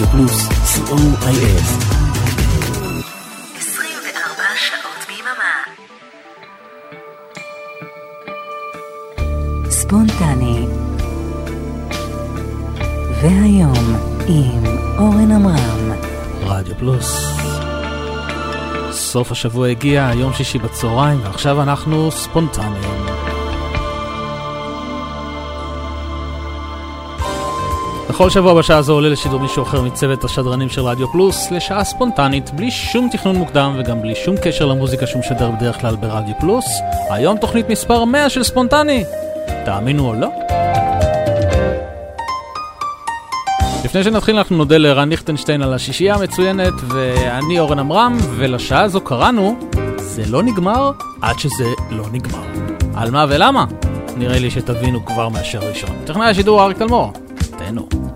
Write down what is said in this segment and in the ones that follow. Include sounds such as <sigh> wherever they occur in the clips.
רדיו פלוס, co.il. 24 שעות ביממה. ספונטני. והיום עם אורן עמרם. רדיו פלוס. סוף השבוע הגיע, יום שישי בצהריים, ועכשיו אנחנו ספונטניים. בכל שבוע בשעה הזו עולה לשידור מישהו אחר מצוות השדרנים של רדיו פלוס לשעה ספונטנית, בלי שום תכנון מוקדם וגם בלי שום קשר למוזיקה שהוא משדר בדרך כלל ברדיו פלוס. היום תוכנית מספר 100 של ספונטני. תאמינו או לא? לפני שנתחיל אנחנו נודה לרן ליכטנשטיין על השישייה המצוינת, ואני אורן עמרם, ולשעה הזו קראנו, זה לא נגמר עד שזה לא נגמר. על מה ולמה? נראה לי שתבינו כבר מאשר ראשון. טכנאי השידור אריק תלמור, תהנו.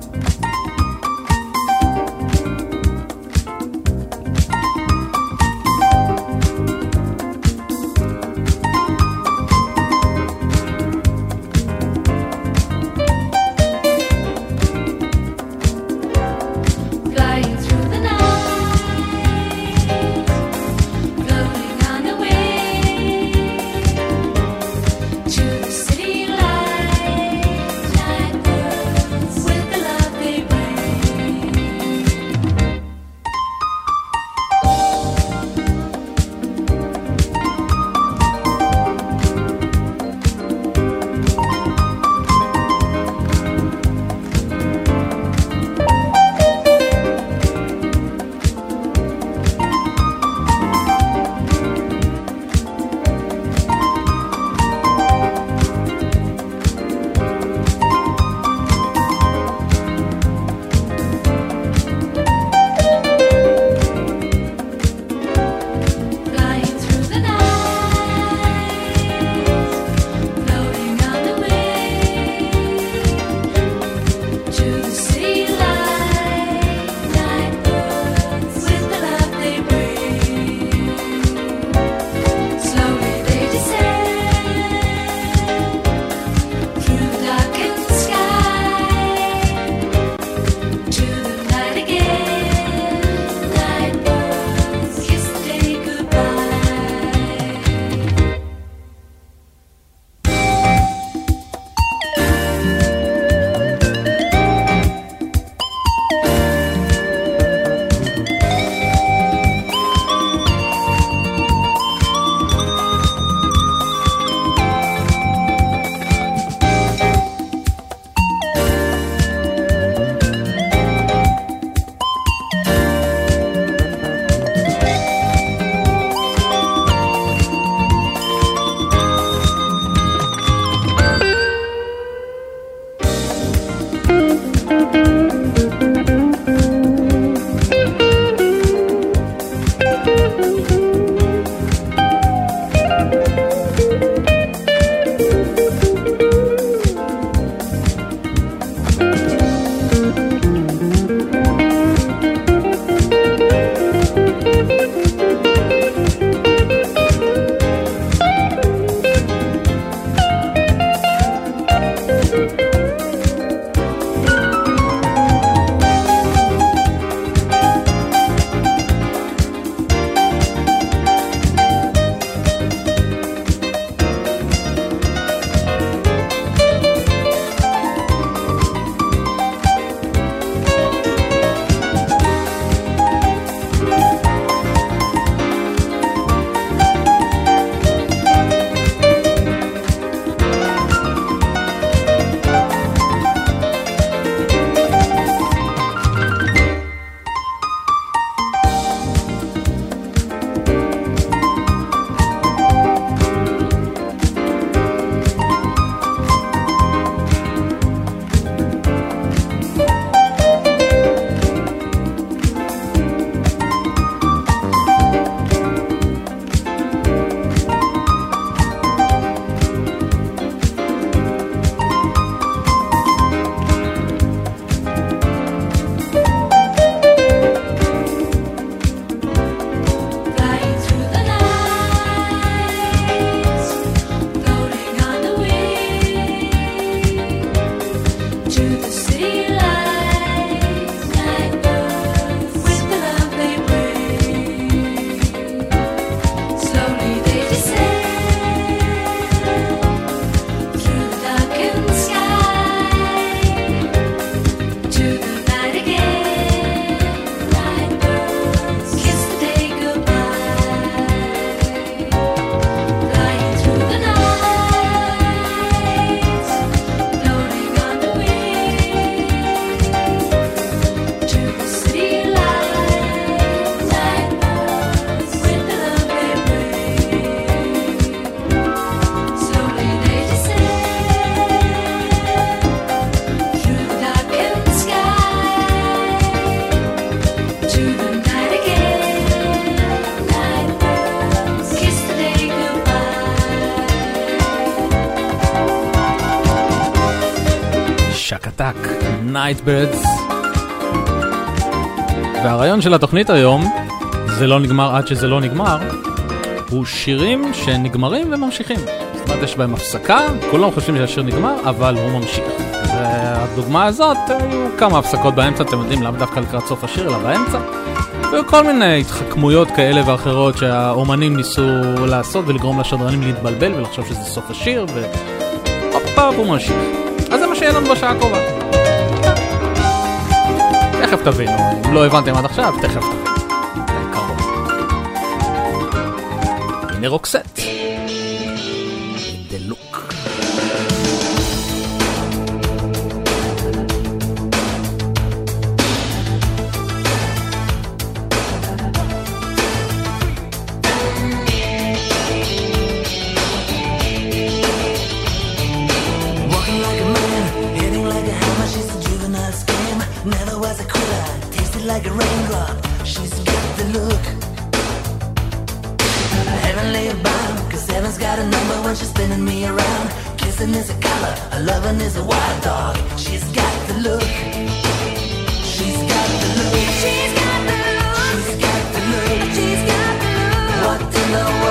שקתק, Nightbirds. והרעיון של התוכנית היום, זה לא נגמר עד שזה לא נגמר, הוא שירים שנגמרים וממשיכים. זאת אומרת, יש בהם הפסקה, כולם חושבים שהשיר נגמר, אבל הוא ממשיך. והדוגמה הזאת, אה, היו כמה הפסקות באמצע, אתם יודעים, לאו דווקא לקראת סוף השיר, אלא באמצע. היו כל מיני התחכמויות כאלה ואחרות שהאומנים ניסו לעשות ולגרום לשדרנים להתבלבל ולחשוב שזה סוף השיר, והופ, הוא ממשיך. שאלון בשעה הקרובה. תכף תבינו, אם לא הבנתם עד עכשיו, תכף תבינו. הנה רוקסט. kissing is a color, A loving is a wild dog. She's got the look. She's got the look. She's got the look. She's got the look. She's got the look. What in the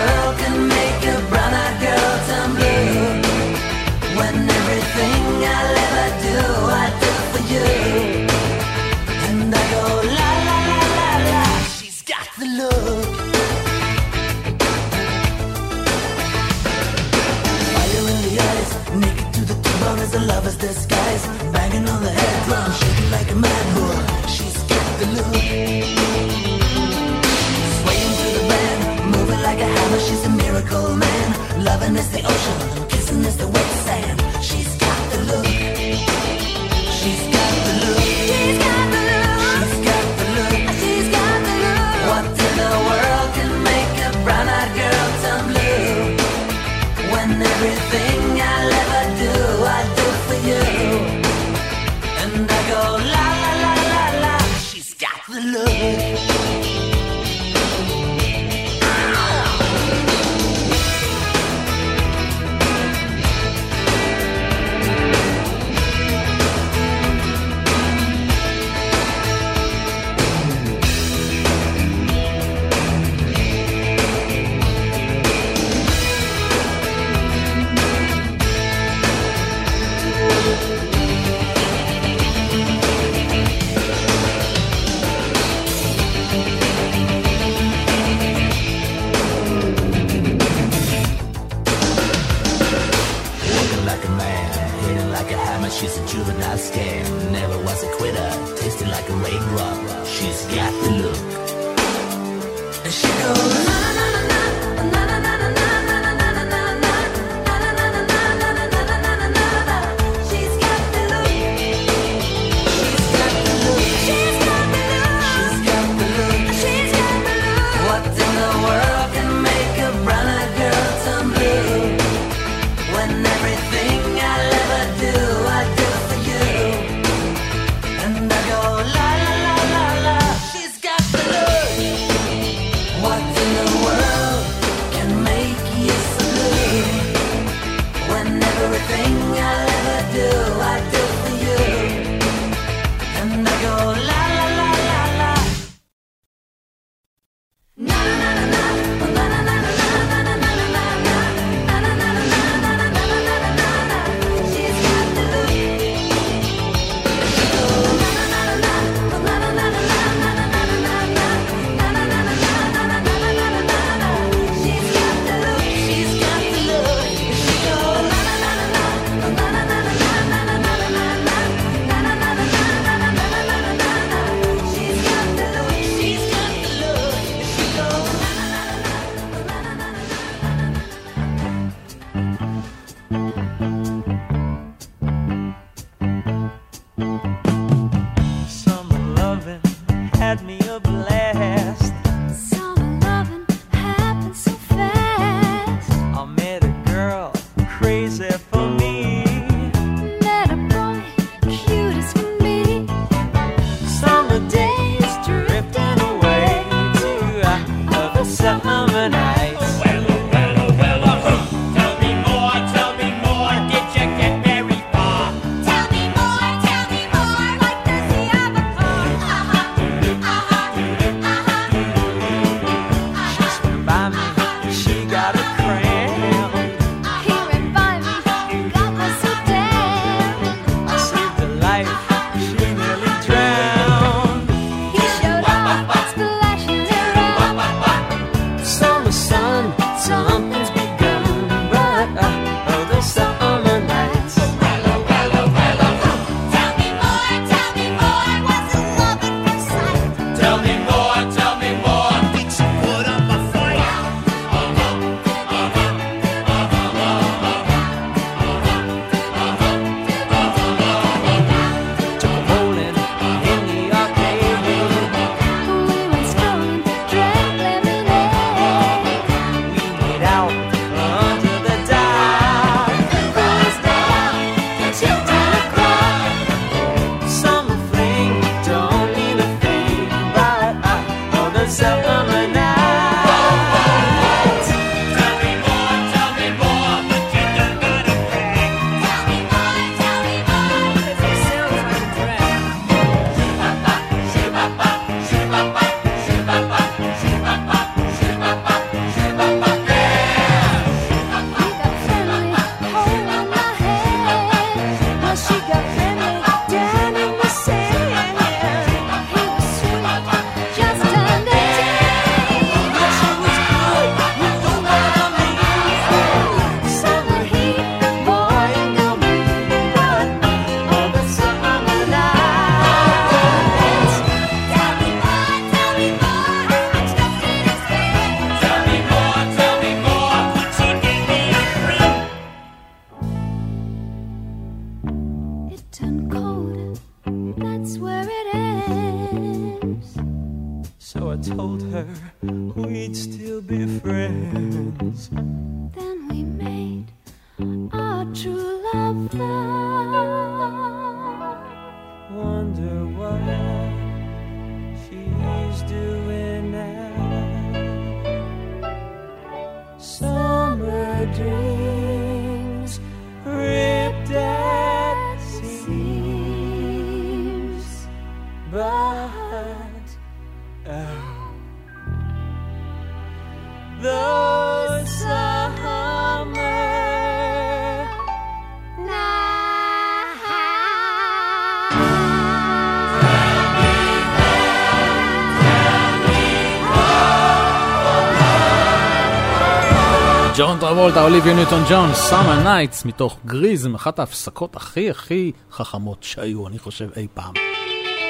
טרבולטה, אוליביה ניוטון ג'ון, Summer Nights מתוך גריזם, אחת ההפסקות הכי הכי חכמות שהיו, אני חושב, אי פעם.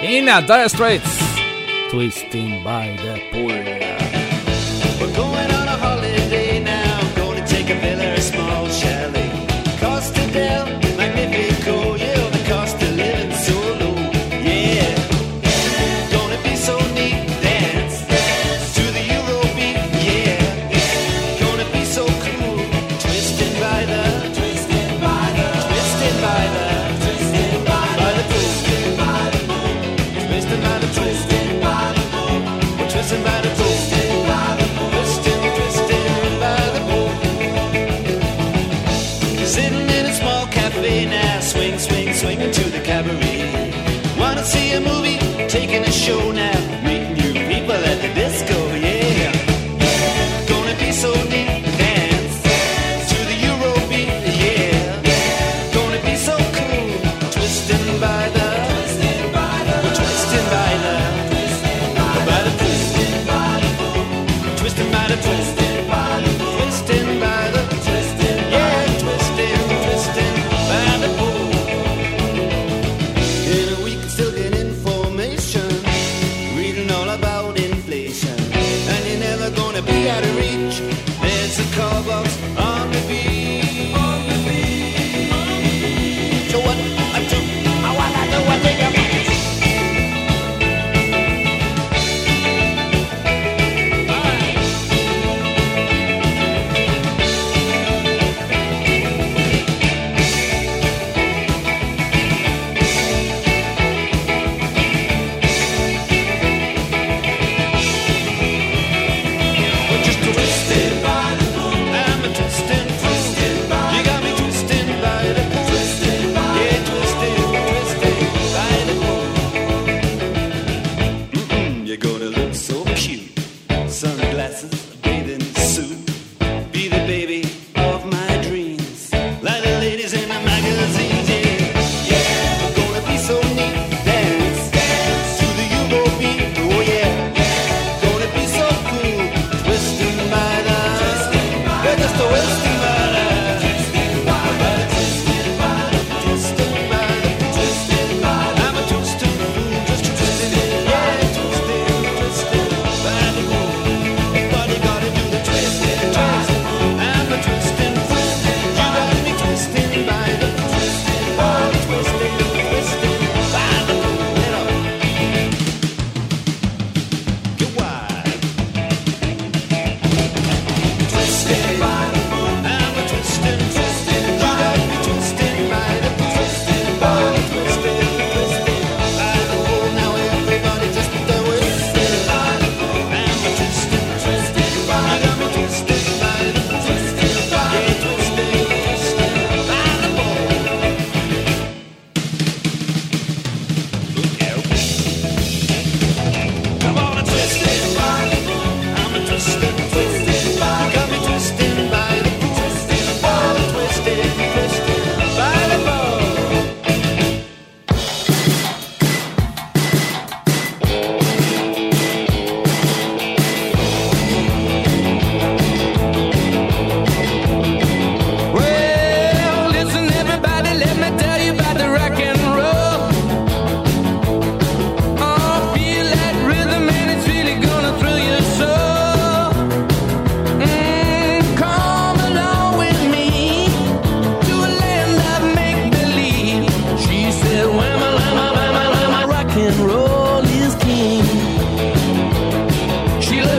הנה, Dire Straits. Twisting by the Pool. We're going on a holiday now, gonna take a villa, a small chalet.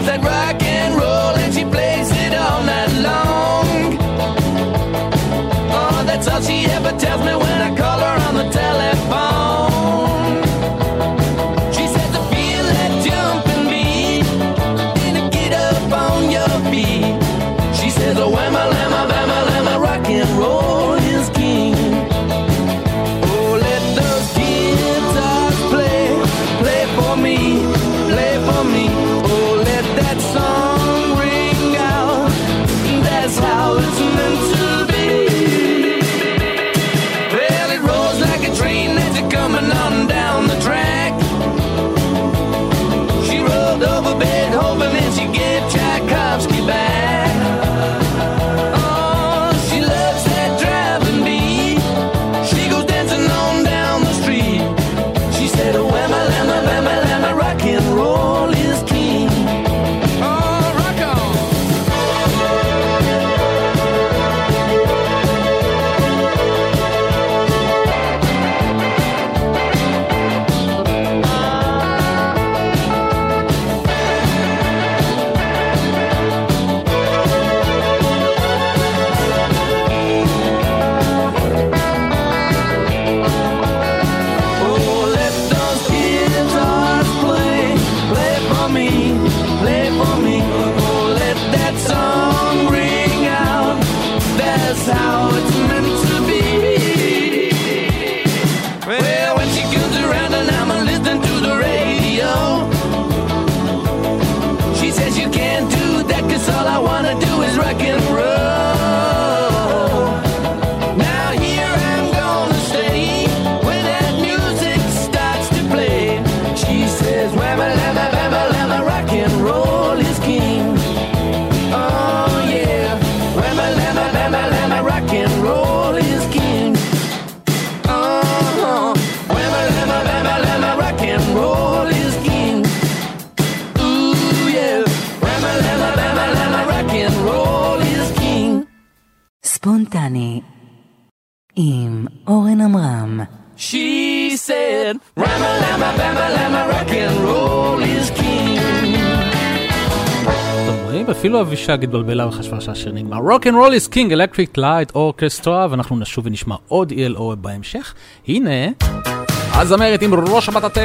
that rock and roll, and she plays it all night long. Oh, that's all she ever tells me when I call. דני, עם אורן עמרם She said, Rama lama bama lama rock and roll is king. אתם רואים? אפילו אבישג התבלבלה וחשבה שהשיר נגמר. Rock and roll is king, electric light orchestra, ואנחנו נשוב ונשמע עוד ELO בהמשך. הנה, הזמרת עם ראש המטאטה,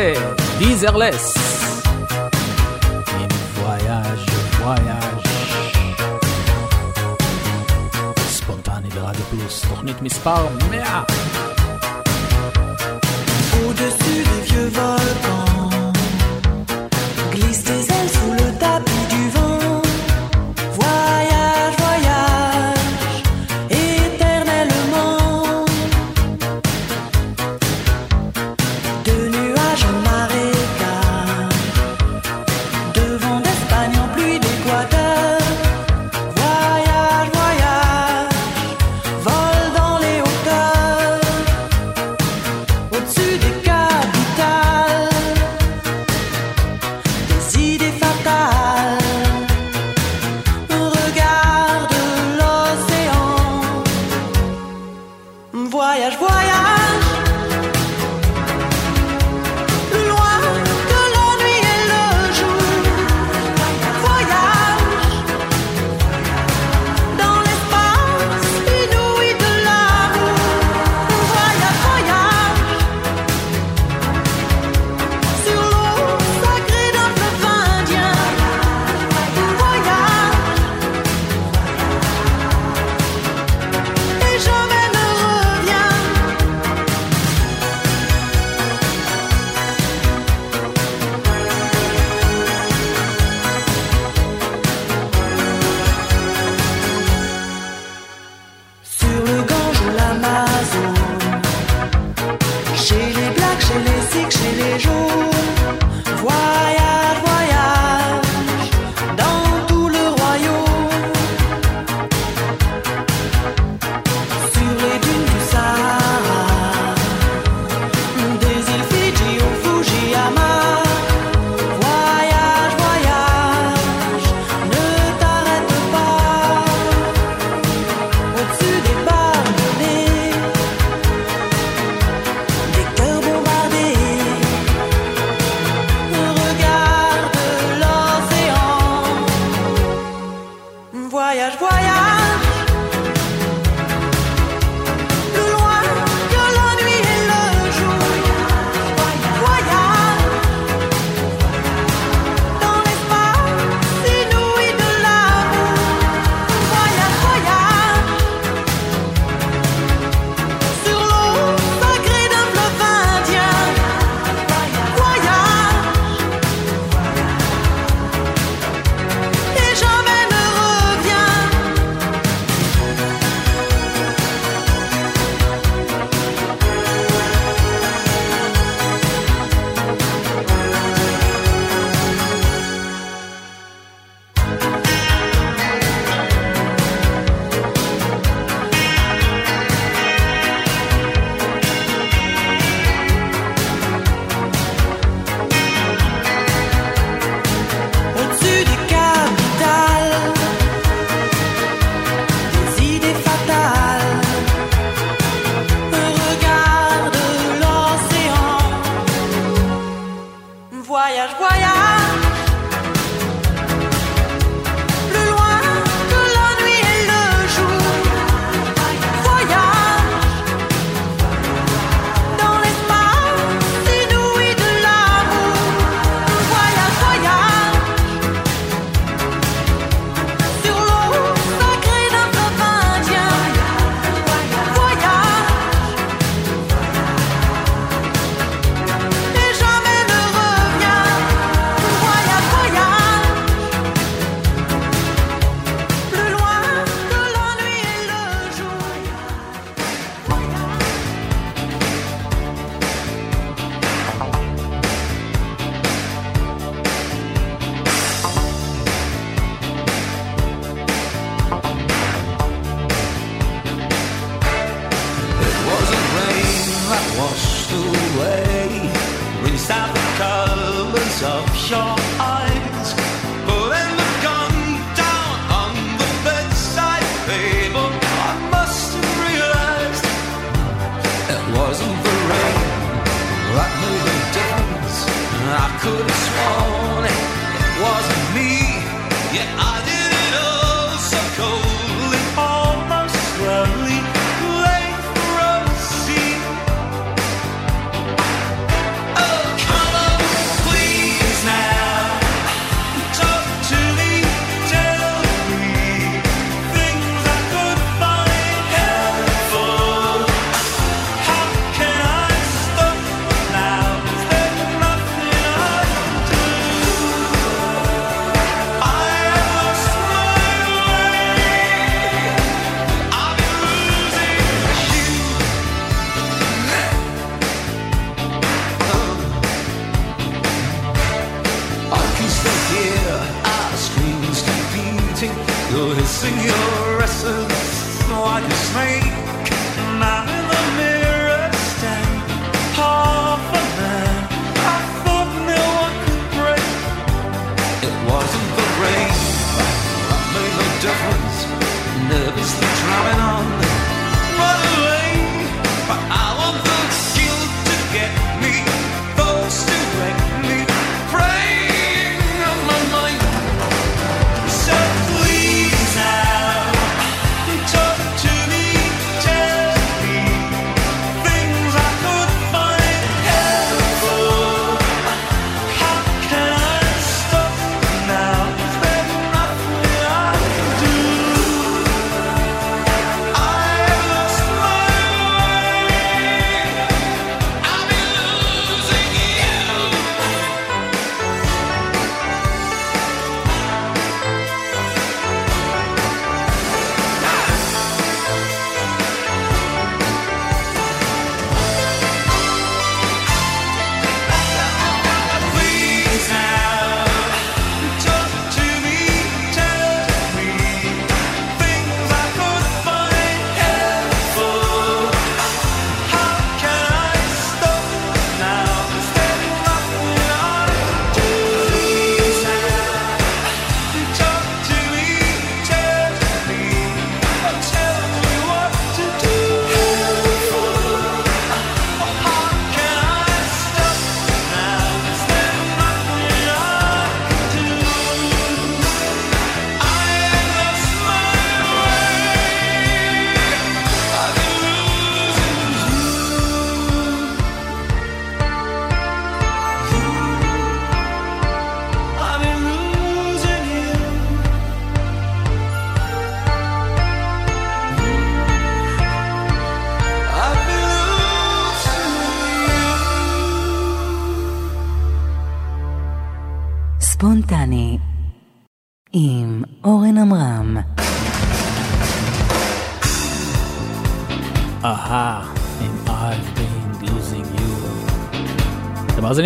דיזרלס. מספר 100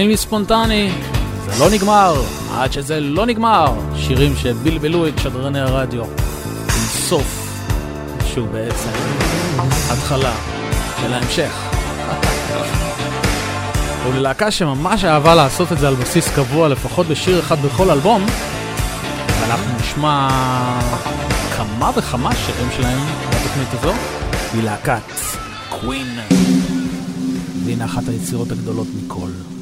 מוזמנים לספונטני. זה לא נגמר, עד שזה לא נגמר. שירים שבלבלו את שדרני הרדיו. עם סוף, שהוא בעצם התחלה של ההמשך. <laughs> וללהקה שממש אהבה לעשות את זה על בסיס קבוע, לפחות בשיר אחד בכל אלבום, אנחנו נשמע כמה וכמה שירים שלהם בתוכנית הזו, היא להקת קווין. והנה אחת היצירות הגדולות מכל.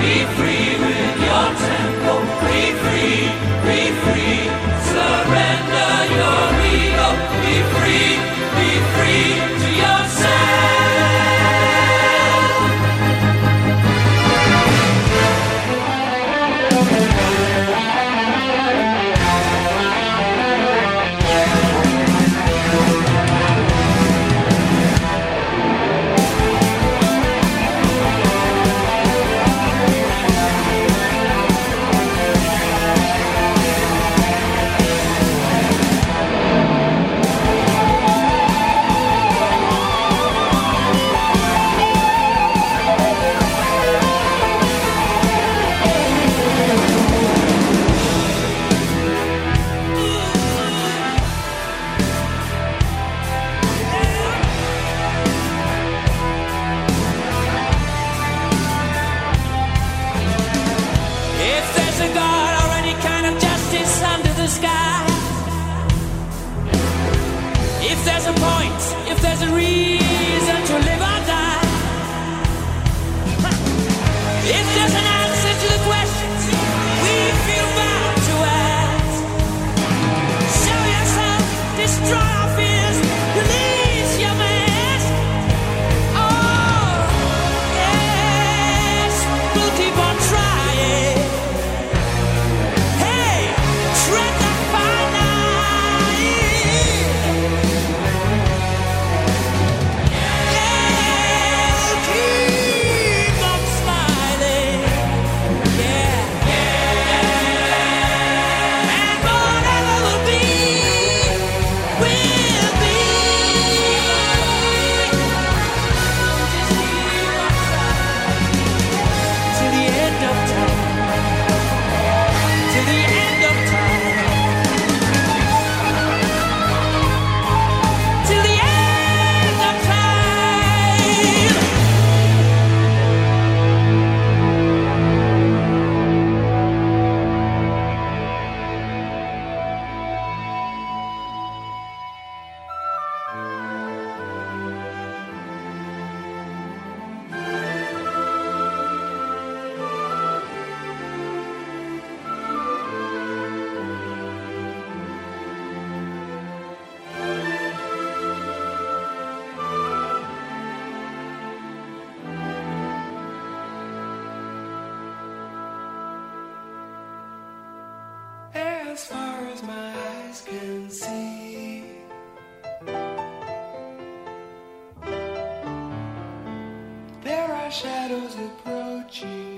Be free with your tempo. Be free, be free. approaching.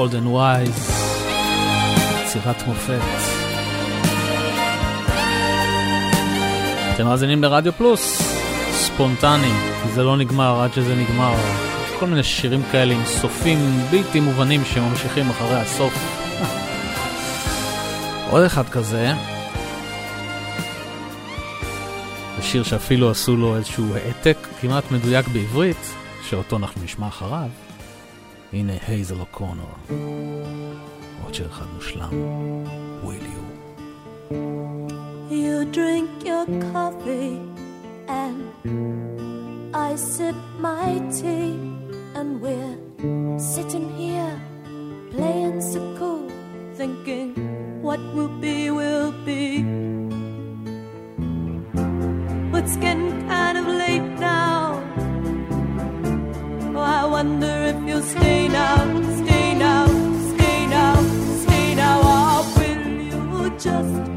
Old and Wise, יצירת מופת. אתם מאזינים לרדיו פלוס, ספונטני, זה לא נגמר עד שזה נגמר. כל מיני שירים כאלה עם סופים בלתי מובנים שממשיכים אחרי הסוף. <laughs> עוד אחד כזה, זה שיר שאפילו עשו לו איזשהו העתק כמעט מדויק בעברית, שאותו אנחנו נשמע אחריו. הנה הייזל אוקונור. עוד שיר אחד מושלם. Will you? You drink your coffee and I sip my tea, and we're sitting here playing so cool, thinking what will be will be. But it's getting kind of late now. I wonder if you'll stay now, stay now, stay now, stay now, will you just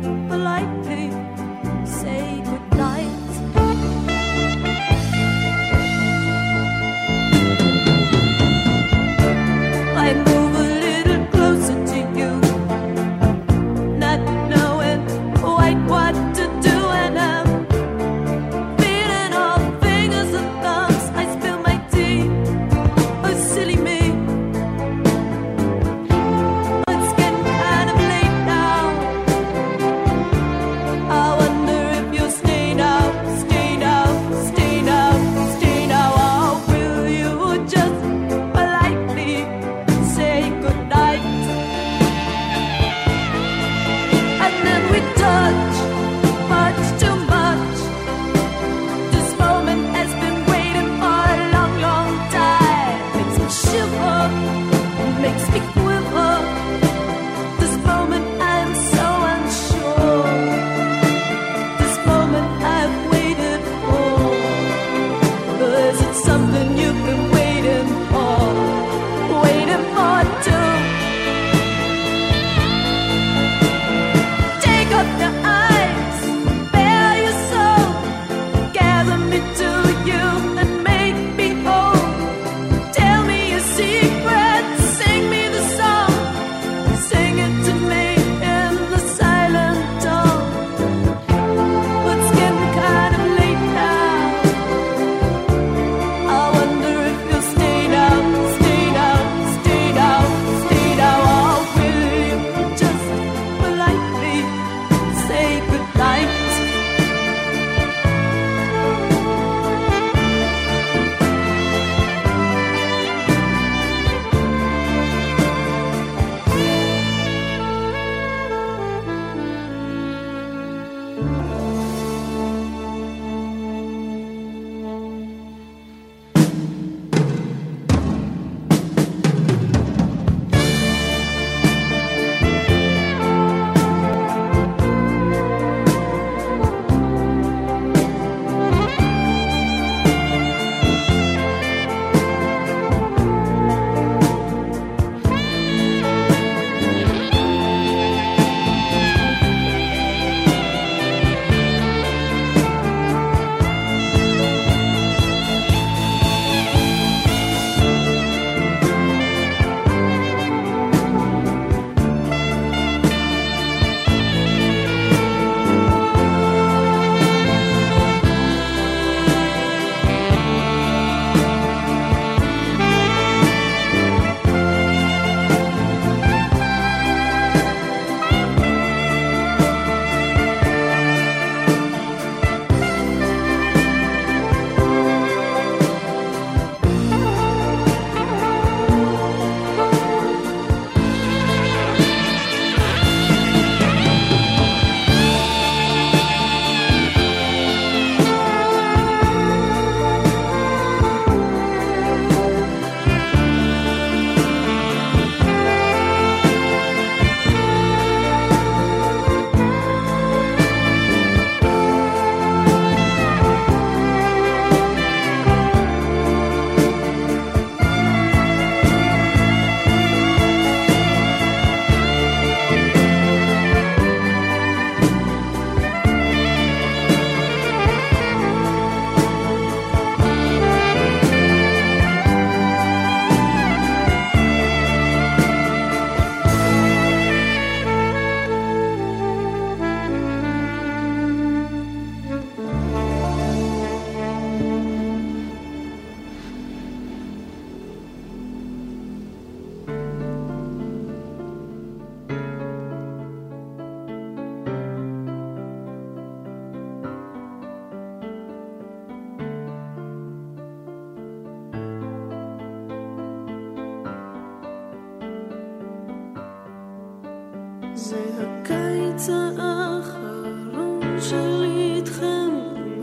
שלי איתכם,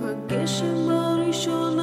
הגשם הראשון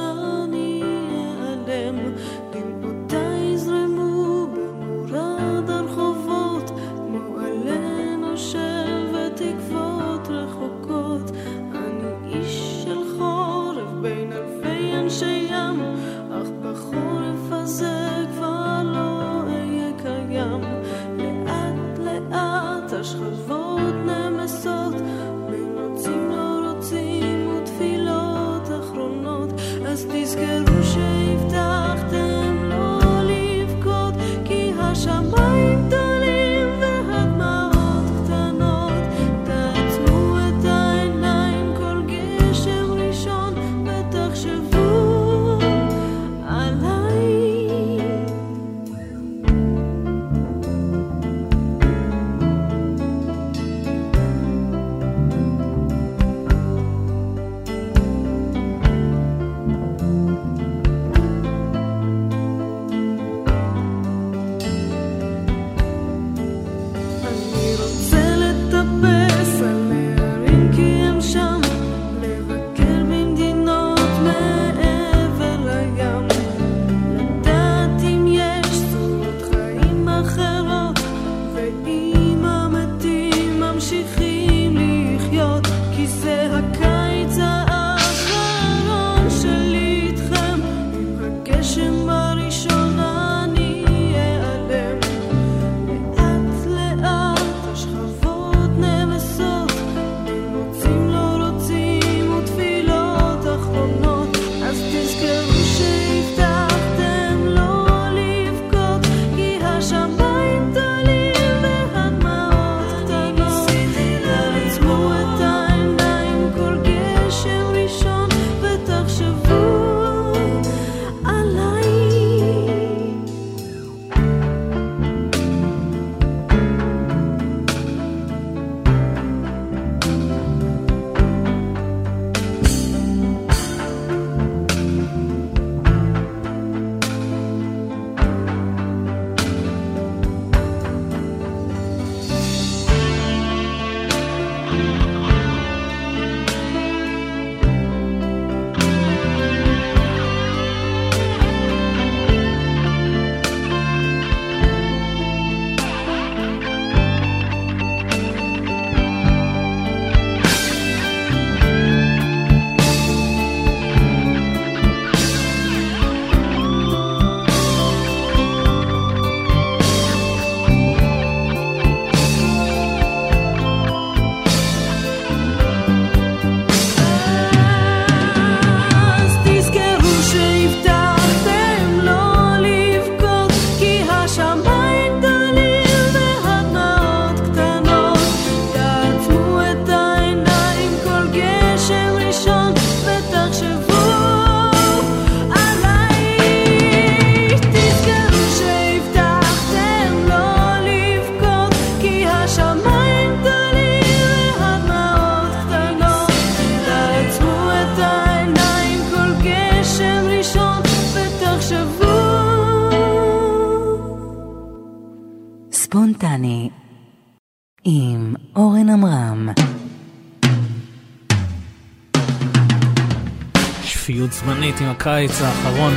זמנית עם הקיץ האחרון,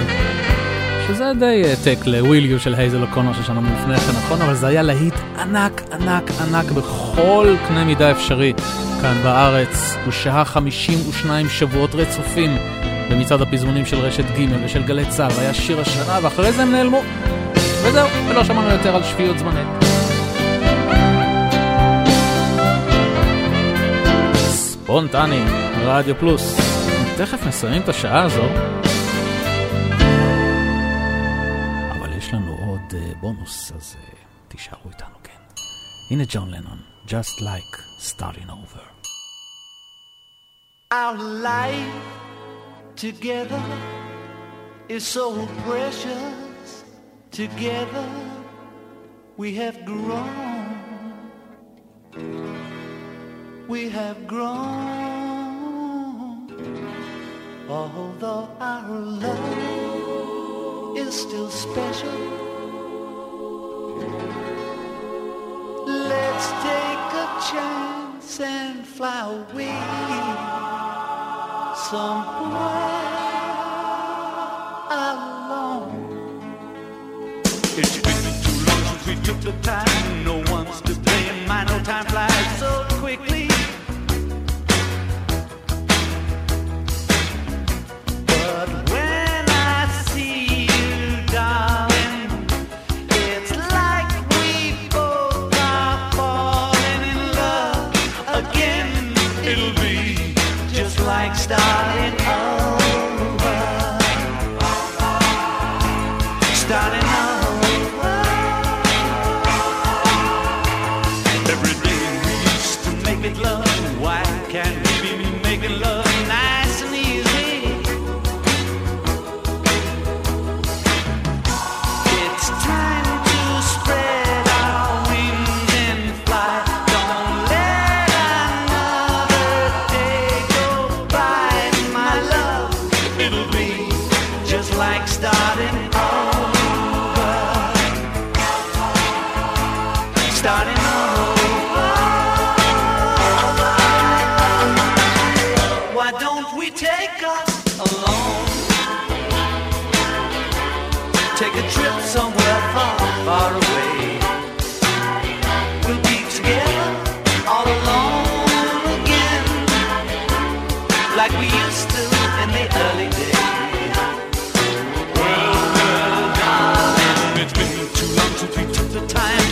שזה די העתק לוויל יו של הייזל אוקונר ששמענו לפני כן, נכון? אבל זה היה להיט ענק, ענק, ענק בכל קנה מידה אפשרי כאן בארץ. הוא שהה 52 שבועות רצופים במצעד הפזמונים של רשת ג' ושל גלי צה"ל, והיה שיר השנה, ואחרי זה הם נעלמו. וזהו, ולא שמענו יותר על שפיות זמנית. ספונטני, רדיו פלוס. תכף נסיים את השעה הזו. אבל יש לנו עוד אה, בונוס, אז אה, תישארו איתנו, כן. הנה ג'ון לנון, Just Like Starting Over. Our life together is so precious. Together we have grown. We have grown. Although our love is still special Let's take a chance and fly away Somewhere alone. It's been too long since we took the time. like starting over. Starting over. Why don't we take us alone? Take a trip somewhere far, far away. the time.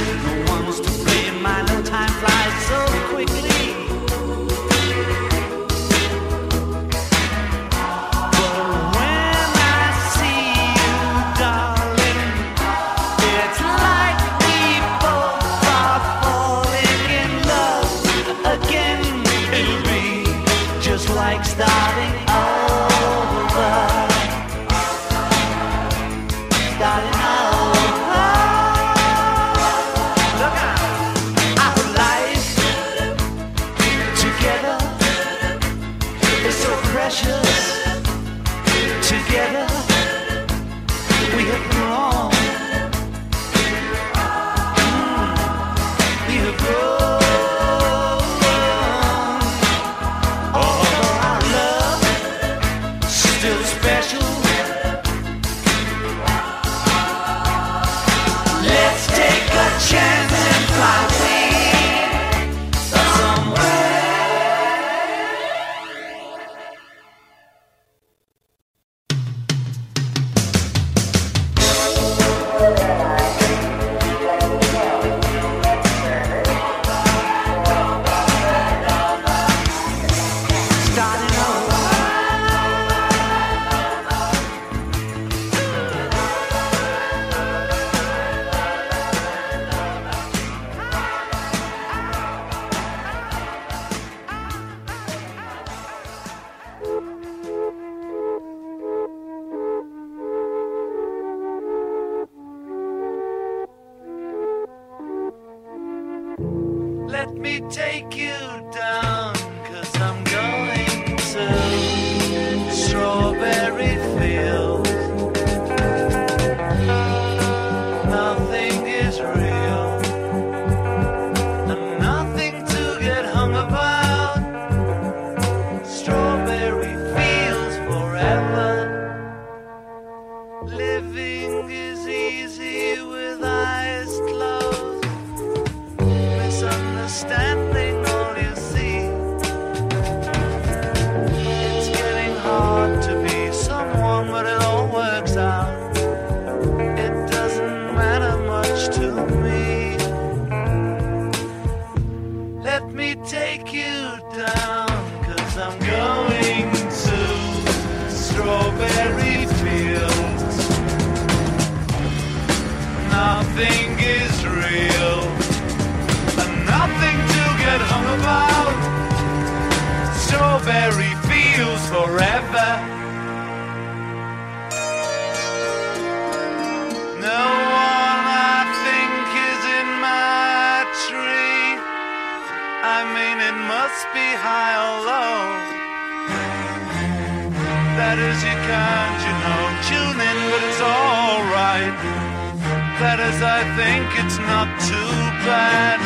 that as I think it's not too bad.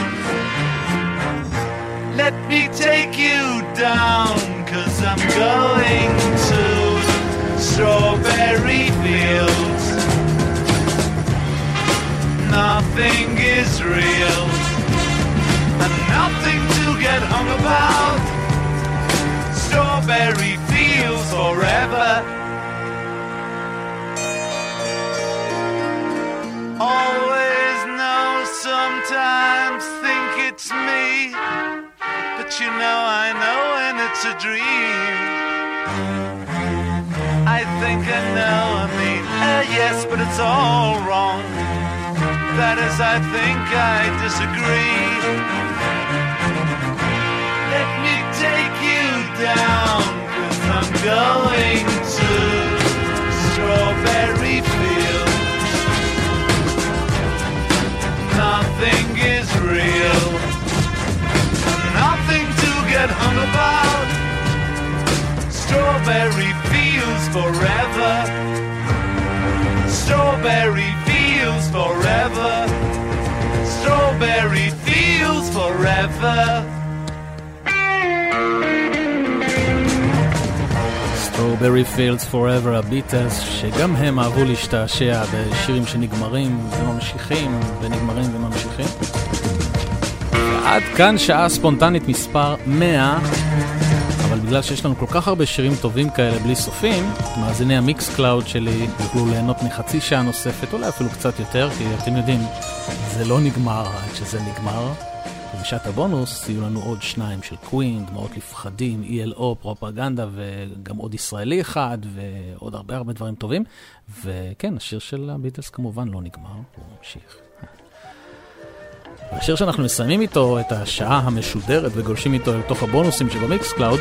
Let me take you down, cause I'm going to strawberry fields. Nothing is real, and nothing to get hung about. Strawberry fields forever. Always know, sometimes think it's me. But you know, I know when it's a dream. I think I know, I mean, uh, yes, but it's all wrong. That is, I think I disagree. Let me take you down, cause I'm going to Strawberry Nothing is real, nothing to get hung about. Strawberry fields forever. Strawberry fields forever. Strawberry fields forever. Strawberry Fields Forever, הביטלס, שגם הם אהבו להשתעשע בשירים שנגמרים וממשיכים, ונגמרים וממשיכים. ועד כאן שעה ספונטנית מספר 100, אבל בגלל שיש לנו כל כך הרבה שירים טובים כאלה בלי סופים, מאזיני ה Mixcloud שלי יוכלו ליהנות מחצי שעה נוספת, אולי אפילו קצת יותר, כי אתם יודעים, זה לא נגמר עד שזה נגמר. ובשעת הבונוס יהיו לנו עוד שניים של Queen, דמעות לפחדים, ELO, Propaganda וגם עוד ישראלי אחד ועוד הרבה הרבה דברים טובים. וכן, השיר של הביטלס כמובן לא נגמר, הוא ממשיך. השיר שאנחנו מסיימים איתו את השעה המשודרת וגולשים איתו אל תוך הבונוסים שב Mixcloud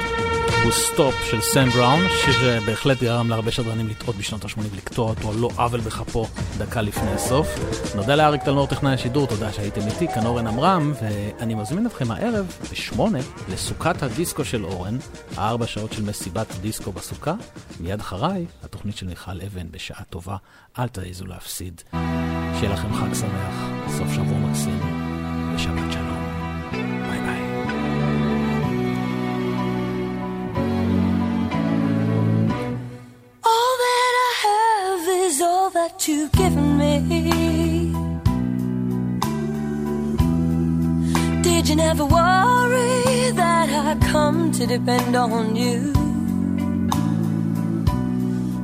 הוא Stop של סם בראון, שבהחלט גרם להרבה שדרנים לטעות בשנות ה-80 ולקטוע אותו על לא עוול בכפו דקה לפני הסוף. נודה לאריק תלמור טכנאי השידור, תודה שהייתם איתי, כאן אורן עמרם, ואני מזמין אתכם הערב בשמונה לסוכת הדיסקו של אורן, ארבע שעות של מסיבת דיסקו בסוכה. מיד אחריי, התוכנית של מיכל אבן בשעה טובה, אל תעזו להפסיד. שיהיה לכם חג שמח, סוף שבוע מקסים, All that I have is all that you've given me. Did you never worry that I come to depend on you?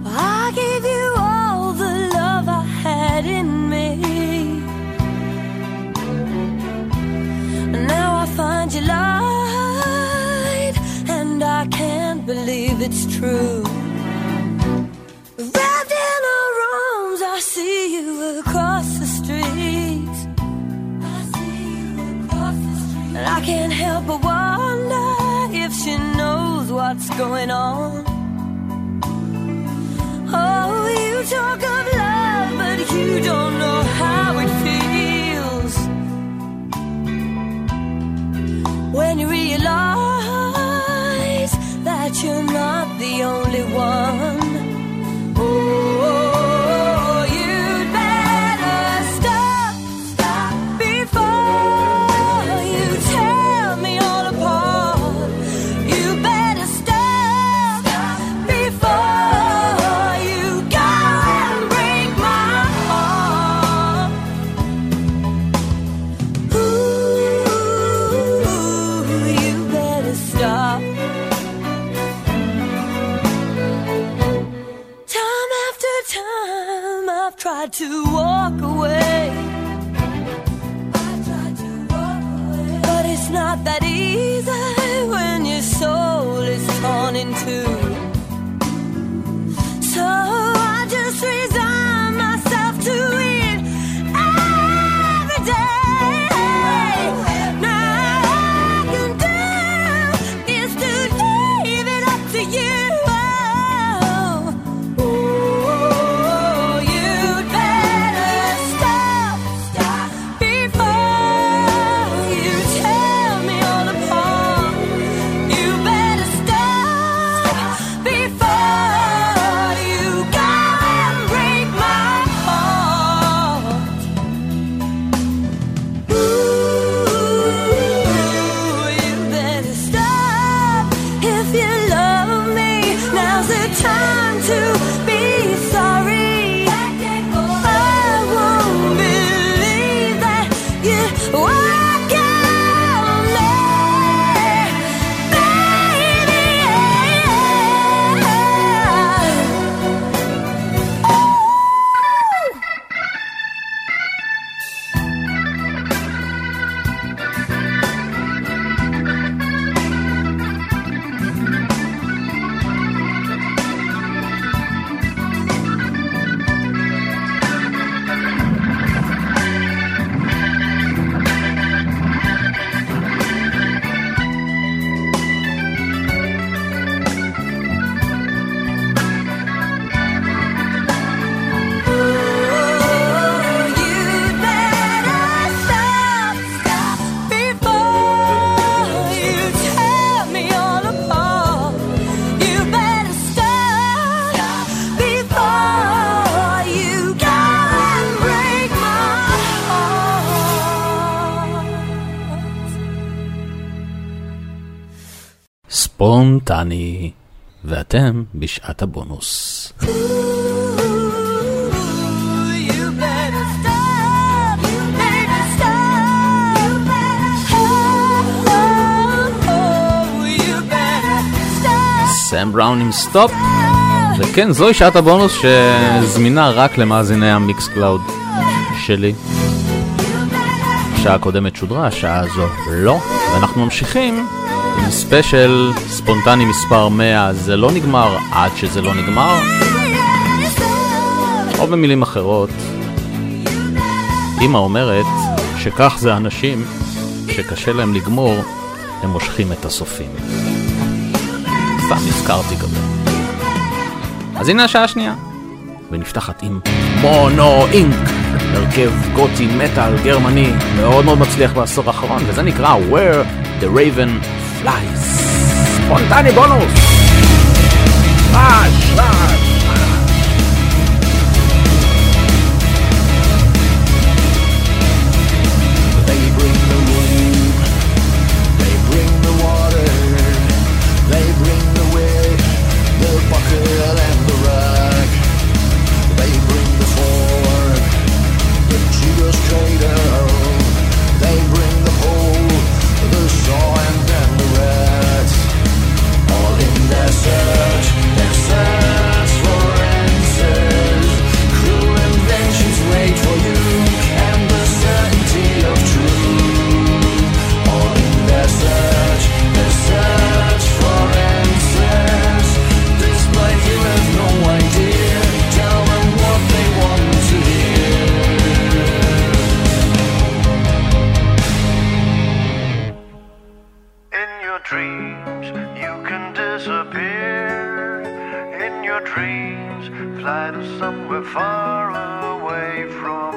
I gave you all the love I had in lied, and I can't believe it's true. Wrapped in her arms, I see you across the street. I see you across the street. And I can't help but wonder if she knows what's going on. Oh, you talk of love, but you don't know only one. ספונטני, ואתם בשעת הבונוס. סם בראון עם Stop, וכן זוהי שעת הבונוס שזמינה רק למאזיני ה Mixcloud שלי. השעה הקודמת שודרה, השעה הזו לא, ואנחנו ממשיכים ספיישל, ספונטני מספר 100, זה לא נגמר עד שזה לא נגמר. או במילים אחרות, אמא אומרת שכך זה אנשים שקשה להם לגמור, הם מושכים את הסופים. סתם נזכרתי כזה. אז הנה השעה השנייה, ונפתחת עם מונו אינק, הרכב גותי מטאל גרמני מאוד מאוד מצליח בעשור האחרון, וזה נקרא Where the Raven Flies. Spontane Bonus. Flash. of somewhere far away from.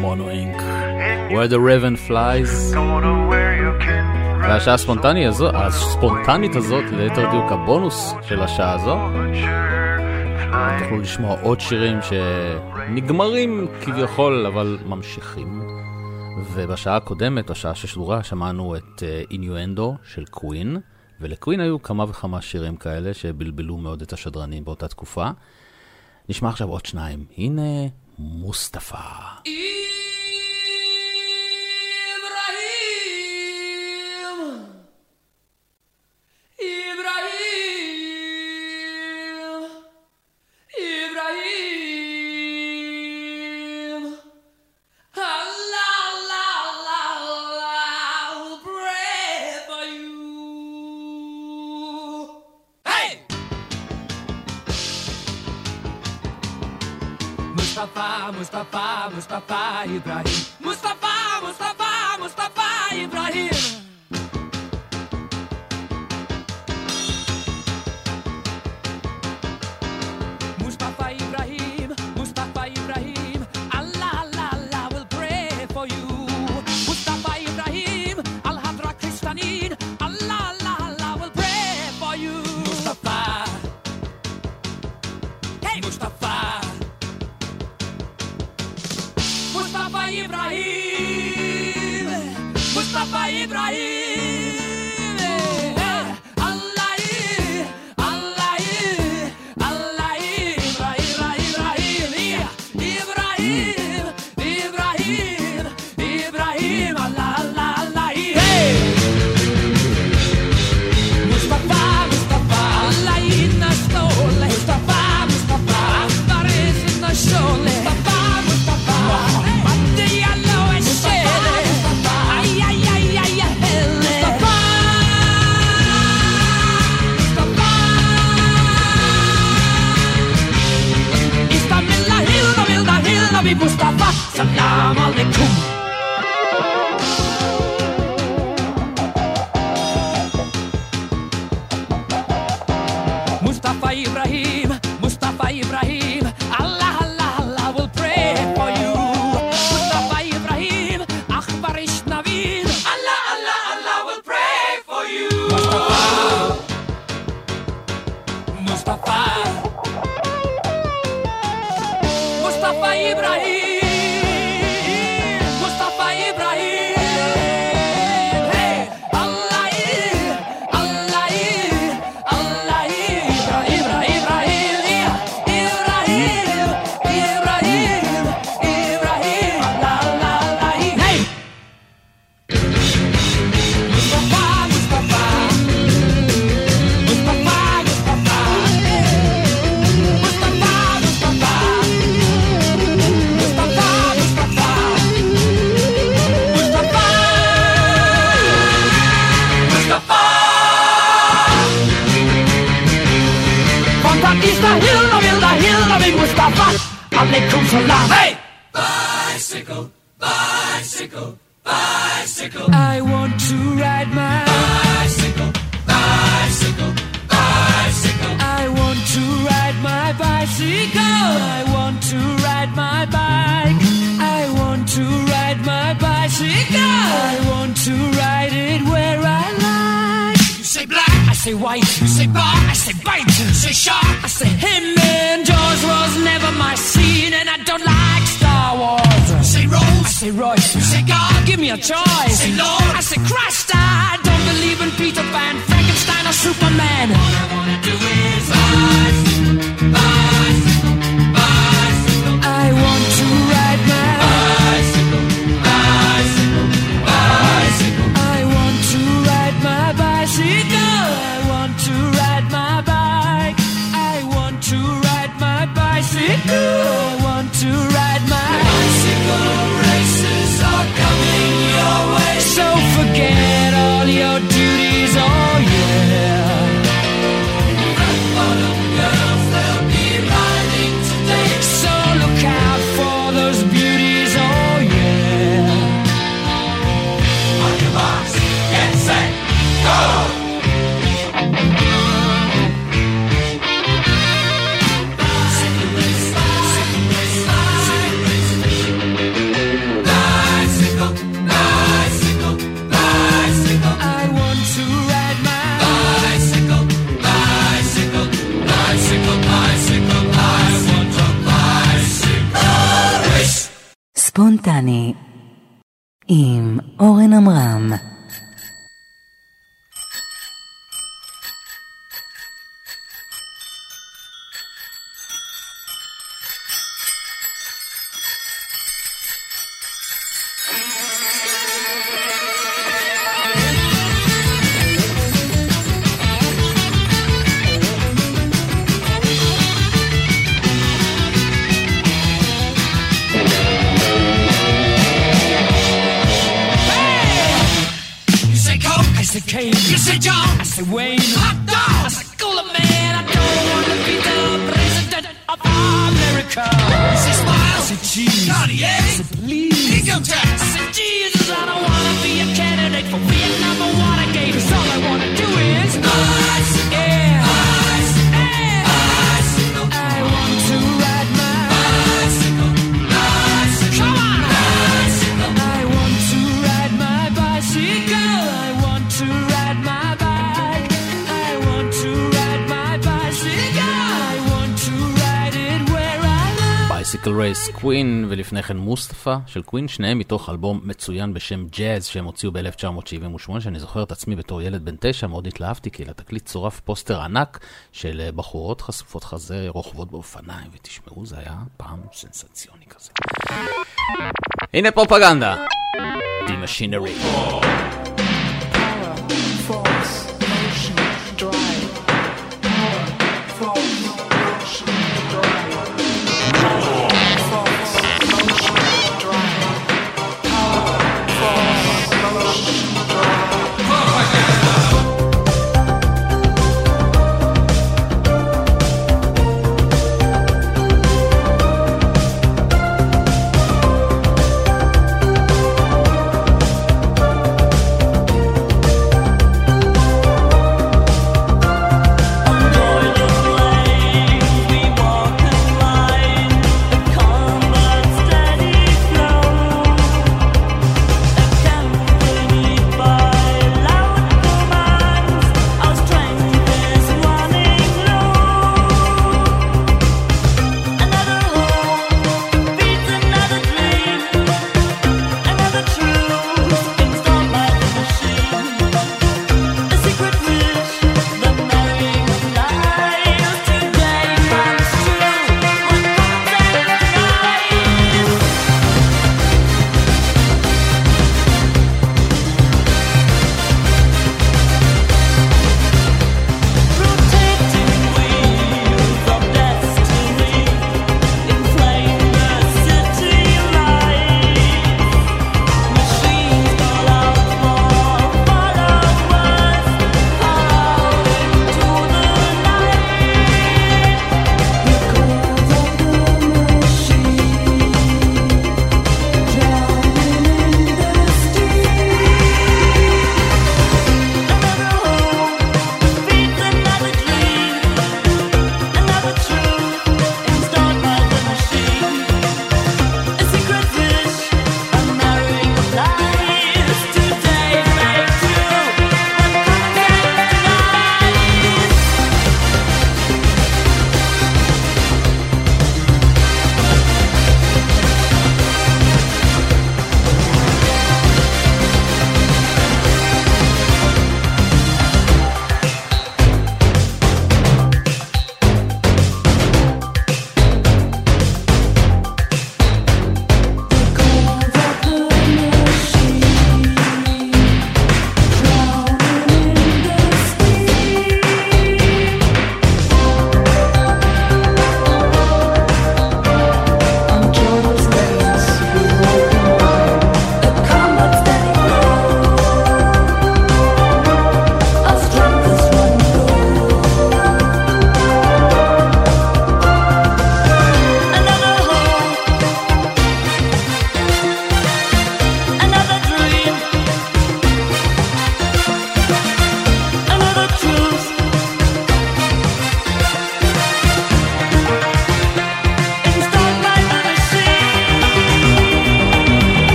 מונואינק, where the raven flies. והשעה הספונטני הזו, הספונטנית הזאת, ליתר דיוק הבונוס של השעה הזו, תוכלו לשמוע עוד שירים שנגמרים כביכול, אבל ממשיכים. ובשעה הקודמת, השעה ששודרה, שמענו את אה, אינואנדו של קווין, ולקווין היו כמה וכמה שירים כאלה שבלבלו מאוד את השדרנים באותה תקופה. נשמע עכשיו עוד שניים. הנה מוסטפא. Mustafa, Mustafa Ibrahim. Mustafa, Mustafa, Mustafa Ibrahim. Papa Ibrahim. Salam Cheese. Cartier, say Please. Income tax, I say Jesus. I don't want to be a candidate for Vietnam or Watergate. 'cause all I want to do is ice, Race Queen, ולפני כן Mustapha של Queen, שניהם מתוך אלבום מצוין בשם Jazz שהם הוציאו ב-1978, שאני זוכר את עצמי בתור ילד בן תשע, מאוד התלהבתי, כי לתקליט צורף פוסטר ענק של בחורות חשופות חזה רוכבות באופניים, ותשמעו, זה היה פעם סנסציוני כזה. הנה Propaganda. The Machinery.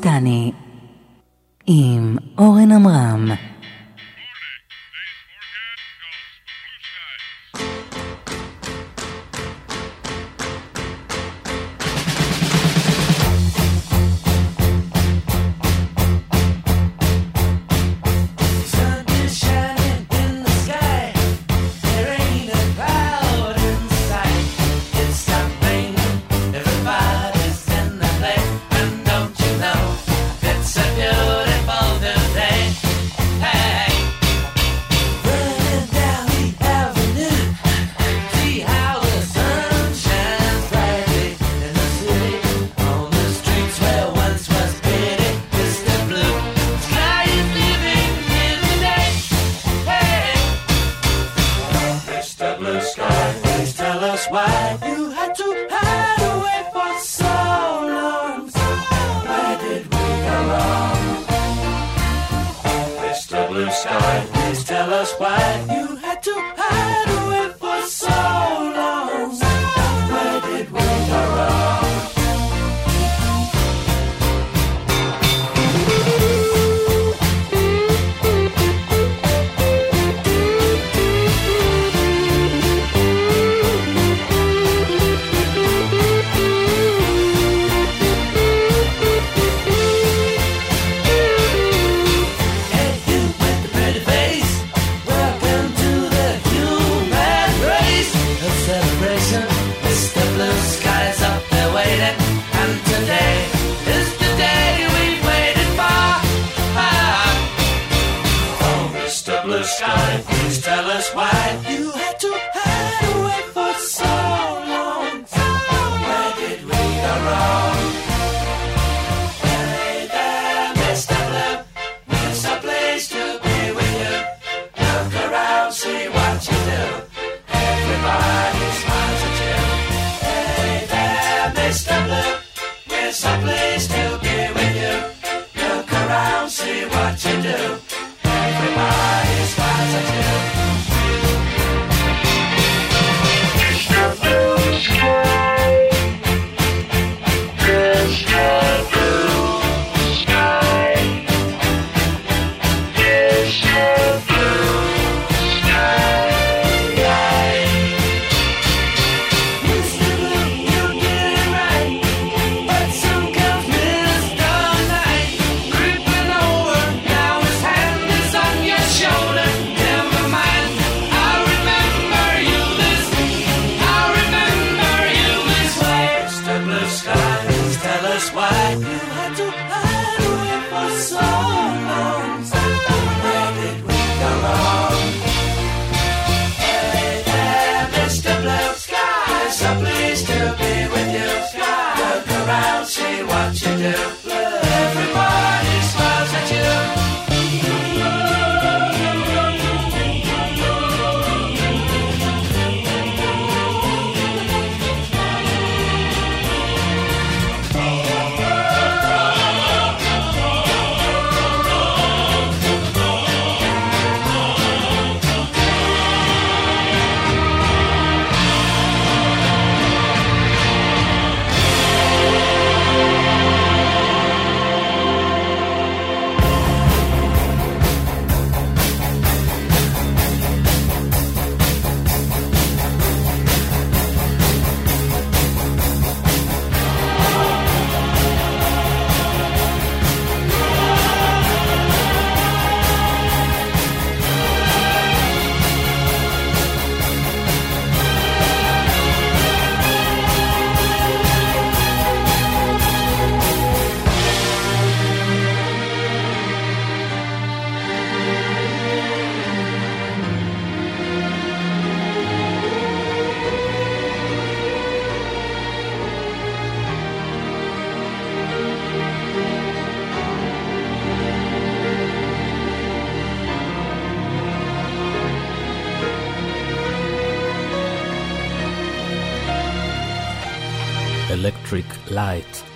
ספונטני עם אורן עמרם.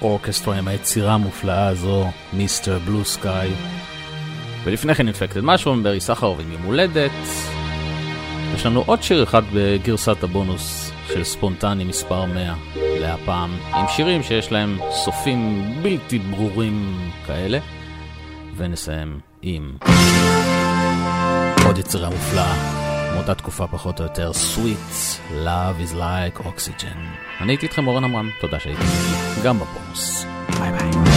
אורקסטרה עם היצירה המופלאה הזו, מיסטר בלו סקאי. ולפני כן אינפקטד משהו עם ברי סחרוב עם יום הולדת. יש לנו עוד שיר אחד בגרסת הבונוס של ספונטני מספר 100 להפעם, עם שירים שיש להם סופים בלתי ברורים כאלה, ונסיים עם עוד יצירה מופלאה. מאותה תקופה פחות או יותר, Sweet Love is like Oxygen. אני הייתי איתכם אורן עמרם, תודה שהייתי איתי, גם בפונוס. ביי ביי.